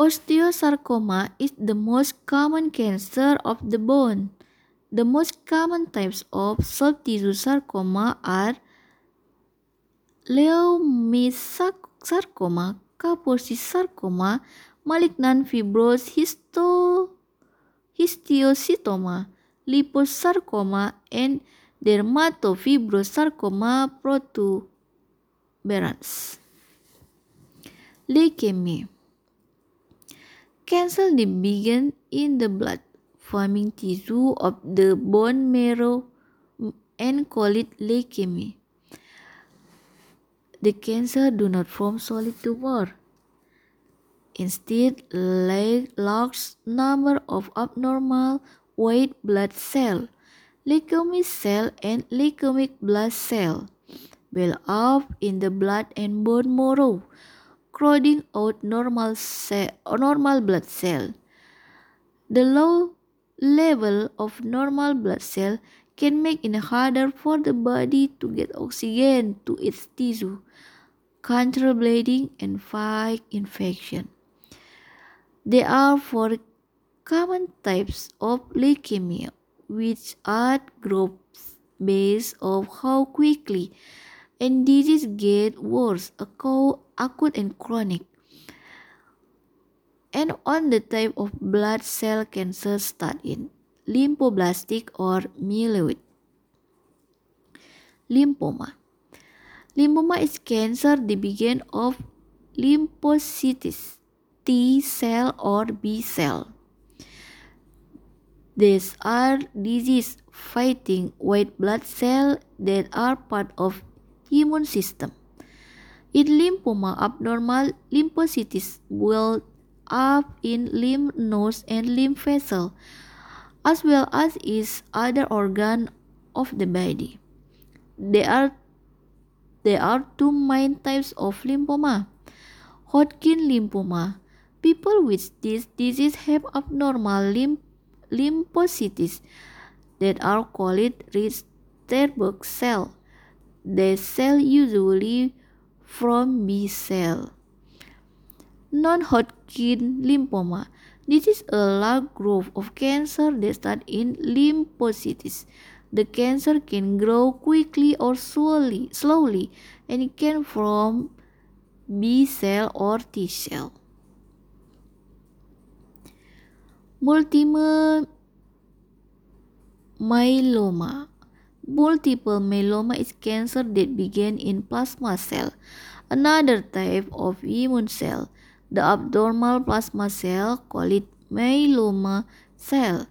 Osteosarcoma is the most common cancer of the bone. The most common types of soft tissue sarcoma are leiomyosarcoma, Kaposi sarcoma, malignant fibrous histo histiocytoma, liposarcoma, and dermatofibrosarcoma protuberans. Leukemia Cancer begins in the blood, forming tissue of the bone marrow mm, and call it leukemia. The cancer do not form solid tumor. Instead, large number of abnormal white blood cell, leukemic cell and leukemic blood cell build up in the blood and bone marrow, crowding out normal, cell, normal blood cell. The low level of normal blood cell can make it harder for the body to get oxygen to its tissue, control bleeding, and fight infection. There are four common types of leukemia, which are groups based on how quickly and disease get worse, acute and chronic, and on the type of blood cell cancer start in lymphoblastic or myeloid. Lymphoma. Lymphoma is cancer the beginning of lymphocytes T cell or B cell. These are disease fighting white blood cells that are part of immune system. In lymphoma, abnormal lymphocytes build up in lymph nodes and lymph vessels, as well as is other organ of the body. There are there are two main types of lymphoma. Hodgkin lymphoma People with this disease have abnormal lymph lymphocytes that are called Reed-Sternberg cell. The cell usually from B cell. Non-Hodgkin lymphoma. This is a large group of cancer that start in lymphocytes. The cancer can grow quickly or slowly, slowly and it can form B cell or T cell. Multiple myeloma. Multiple myeloma is cancer that begin in plasma cell, another type of immune cell. The abnormal plasma cell, called myeloma cell,